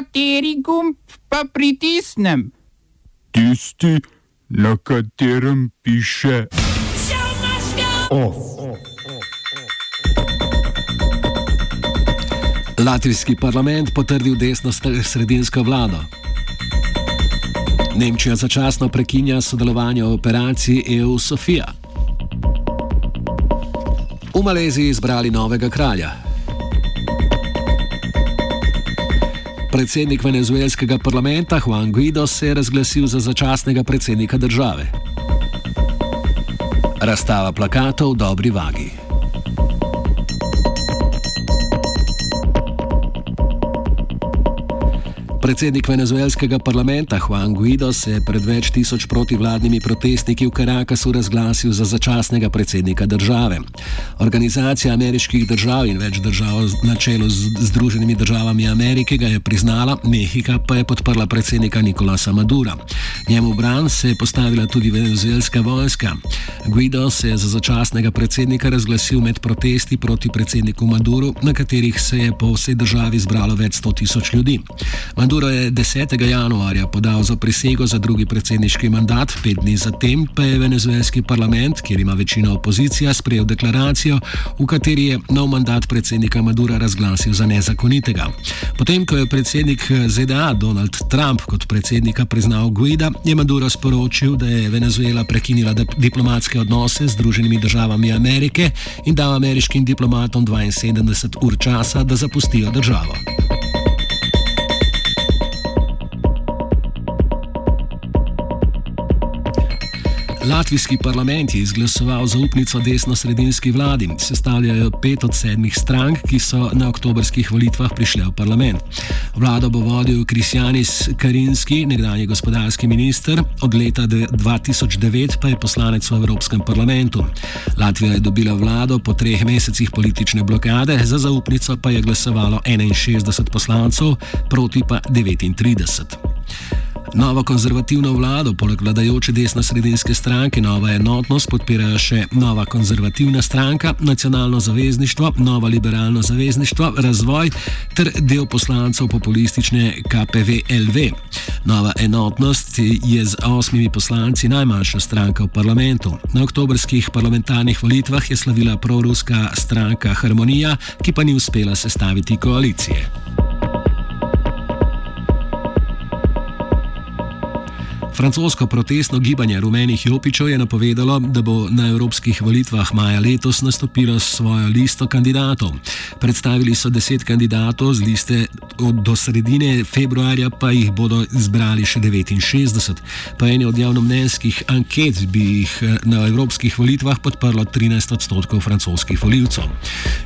Kateri gumb pa pritisnem? Tisti, na katerem piše OF. Latvijski parlament potrdil desno sredinsko vlado. Nemčija začasno prekinja sodelovanje v operaciji EU Sofia. V Maleziji izbrali novega kralja. Predsednik venezuelskega parlamenta Juan Guido se je razglasil za začasnega predsednika države. Razstava plakatov v dobri vagi. Predsednik venezuelskega parlamenta Juan Guido se je pred več tisoč protivladnimi protestniki v Carakasu razglasil za začasnega predsednika države. Organizacija ameriških držav in več držav na čelu z Združenimi državami Amerike ga je priznala, Mehika pa je podprla predsednika Nikolasa Madura. Njemu bran se je postavila tudi venezuelska vojska. Guido se je za začasnega predsednika razglasil med protesti proti predsedniku Maduru, na katerih se je po vsej državi zbralo več sto tisoč ljudi. Maduro je 10. januarja podal za prisego za drugi predsedniški mandat, pet dni zatem pa je venezuelski parlament, kjer ima večina opozicija, sprejel deklaracijo, v kateri je nov mandat predsednika Madura razglasil za nezakonitega. Potem, ko je predsednik ZDA Donald Trump kot predsednika priznal Guida, je Maduro sporočil, da je Venezuela prekinila diplomatske odnose z Združenimi državami Amerike in dal ameriškim diplomatom 72 ur časa, da zapustijo državo. Latvijski parlament je izglasoval zaupnico desno-sredinski vladi. Sestavljajo pet od sedmih strank, ki so na oktobrskih volitvah prišle v parlament. Vlado bo vodil Krisjanis Karinski, nekdanji gospodarski minister, od leta 2009 pa je poslanec v Evropskem parlamentu. Latvija je dobila vlado po treh mesecih politične blokade, za zaupnico pa je glasovalo 61 poslancev, proti pa 39. Novo konzervativno vlado, poleg vladajoče desno-sredinske stranke Nova enotnost, podpirajo še Nova konzervativna stranka, Nacionalno zavezništvo, Nova liberalno zavezništvo, Razvoj ter del poslancev populistične KPV-LV. Nova enotnost je z osmimi poslanci najmanjša stranka v parlamentu. Na oktobrskih parlamentarnih volitvah je slavila proruska stranka Harmonija, ki pa ni uspela sestaviti koalicije. Francosko protestno gibanje rumenih jopičev je napovedalo, da bo na evropskih volitvah maja letos nastopilo svojo listo kandidatov. Predstavili so deset kandidatov z liste od do sredine februarja, pa jih bodo izbrali še 69. Po eni od javnomnenjskih anket bi jih eh, na evropskih volitvah podprlo 13 odstotkov francoskih voljivcev.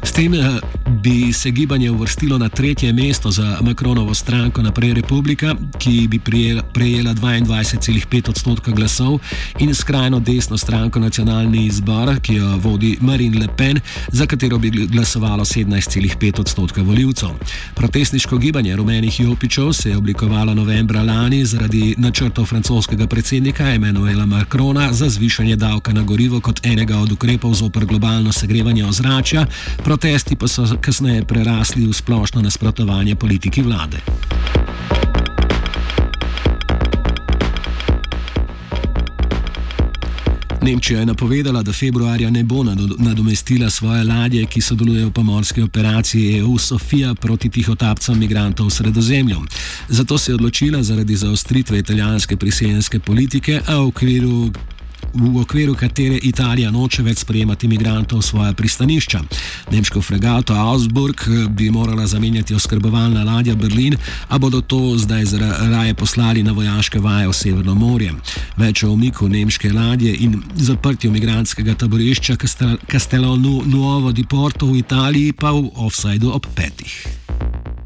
S tem eh, bi se gibanje uvrstilo na tretje mesto za Macronovo stranko Naprej Republika, ki bi prejela 22. 12,5 odstotka glasov in skrajno desno stranko Nacionalni izbor, ki jo vodi Marine Le Pen, za katero bi glasovalo 17,5 odstotka voljivcev. Protestniško gibanje rumenih jopičev se je oblikovalo novembra lani zaradi načrtov francoskega predsednika Emmanuela Macrona za zvišanje davka na gorivo kot enega od ukrepov zopr globalno segrevanje ozračja, protesti pa so kasneje prerasli v splošno nasprotovanje politiki vlade. Nemčija je napovedala, da februarja ne bo nadomestila svoje ladje, ki sodelujejo v pomorski operaciji EU Sofia proti tihotapcem migrantov v sredozemlju. Zato se je odločila zaradi zaostritve italijanske priseljenske politike, a v okviru v okviru katere Italija noče več sprejemati imigrantov v svoje pristanišča. Nemško fregato Augsburg eh, bi morala zamenjati oskrbovalna ladja Berlin, a bodo to zdaj raje poslali na vojaške vaje v Severno morje. Več o umiku nemške ladje in zaprtju imigranskega taborišča Castello Nuovo di Porto v Italiji pa v offsajdu ob petih.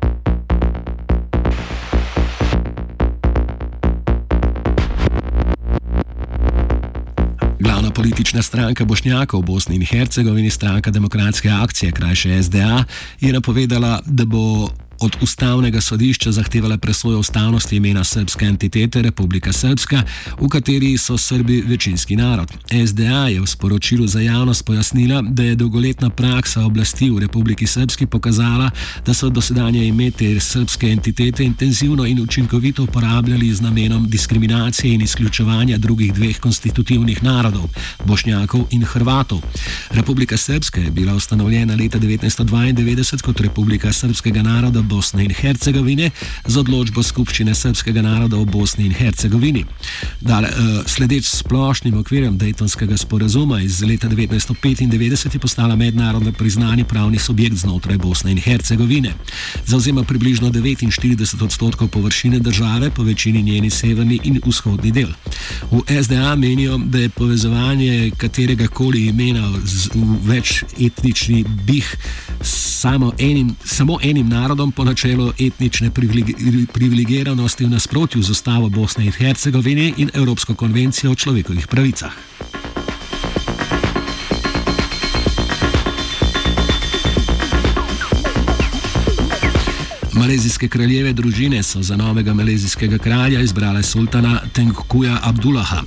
Politična stranka Bošnjakov v Bosni in Hercegovini, stranka Demokratske akcije, krajše SDA, je napovedala, da bo od ustavnega sodišča zahtevala presojo ustavnosti imena srpske entitete Republika Srpska, v kateri so Srbi večinski narod. SDA je v sporočilu za javnost pojasnila, da je dolgoletna praksa oblasti v Republiki Srpski pokazala, da so dosedanje imete srpske entitete intenzivno in učinkovito uporabljali z namenom diskriminacije in izključevanja drugih dveh konstitutivnih narodov, Bošnjakov in Hrvatov. Republika Srpska je bila ustanovljena leta 1992 kot Republika Srpskega naroda Bosne in Hercegovine z odločbo Skupščine Srpskega naroda v Bosni in Hercegovini. Dale, uh, sledeč splošnim okvirjem Daytonskega sporazuma iz leta 1995 je postala mednarodno priznani pravni subjekt znotraj Bosne in Hercegovine. Zauzema približno 49 odstotkov površine države, po večini njeni severni in vzhodni del. V SDA menijo, da je povezovanje katerega koli imena v več etnični bih samo enim, samo enim narodom po načelu etnične privilegiranosti v nasprotju z ustavo Bosne in Hercegovine in Evropsko konvencijo o človekovih pravicah. Malezijske kraljeve družine so za novega malezijskega kralja izbrale sultana Tengkuja Abdullaha.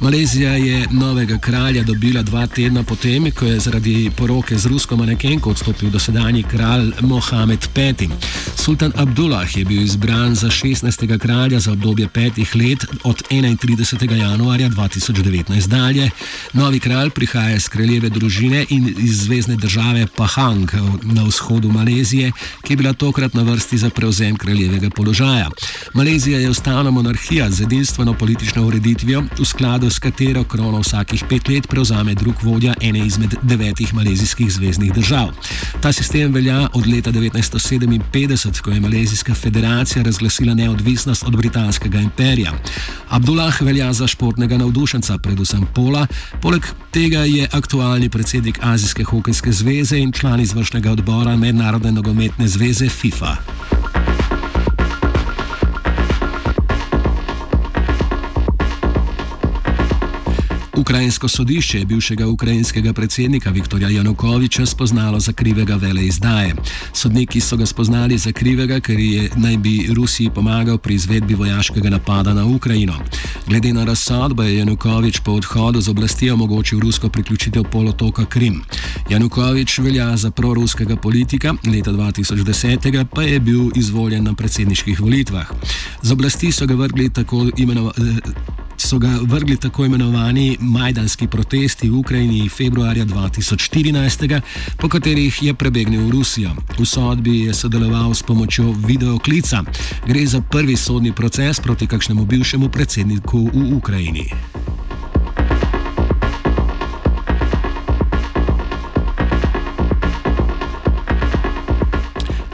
Malezija je novega kralja dobila dva tedna potem, ko je zaradi poroke z rusko manekenko odstopil dosedanji kralj Mohamed V. Sultan Abdullah je bil izbran za 16. kralja za obdobje petih let od 31. januarja 2019 dalje. Novi kralj prihaja iz kraljeve družine in iz zvezdne države Pahang na vzhodu Malezije, ki je bila tokrat na vrsti za prevzem kraljevega položaja. Malezija je ustavna monarhija z edinstveno politično ureditvijo, v skladu s katero krono vsakih pet let prevzame drug vodja ene izmed devetih malezijskih zvezdnih držav. Ta sistem velja od leta 1957, ko je Malezijska federacija razglasila neodvisnost od britanskega imperija. Abdullah velja za športnega navdušenca, predvsem pola, poleg tega je aktualni predsednik Azijske hokejske zveze in član izvršnega odbora Mednarodne nogometne zveze FIFA. Ukrajinsko sodišče je bivšega ukrajinskega predsednika Viktorja Janukoviča spoznalo za krivega vele izdaje. Sodniki so ga spoznali za krivega, ker je naj bi Rusiji pomagal pri izvedbi vojaškega napada na Ukrajino. Glede na razsodbo je Janukovič po odhodu z oblasti omogočil rusko priključitev polotoka Krim. Janukovič velja za proruskega politika, leta 2010 pa je bil izvoljen na predsedniških volitvah. Z oblasti so ga vrgli tako imenovani so ga vrgli tako imenovani Majdanski protesti v Ukrajini februarja 2014, po katerih je prebegnil v Rusijo. V sodbi je sodeloval s pomočjo videoklica. Gre za prvi sodni proces proti kakšnemu bivšemu predsedniku v Ukrajini.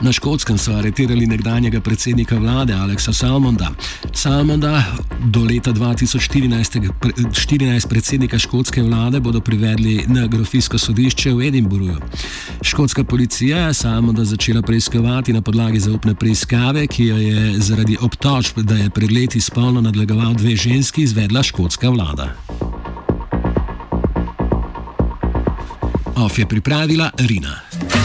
Na škotskem so aretirali nekdanjega predsednika vlade Aleksa Salmonda. Salmonda do leta 2014 14 predsednika škotske vlade bodo privedli na grofijsko sodišče v Edinburghu. Škotska policija je Salmonda začela preiskovati na podlagi zaupne preiskave, ki jo je zaradi obtožb, da je pred leti spolno nadlegoval dve ženski, izvedla škotska vlada. OF je pripravila Rina.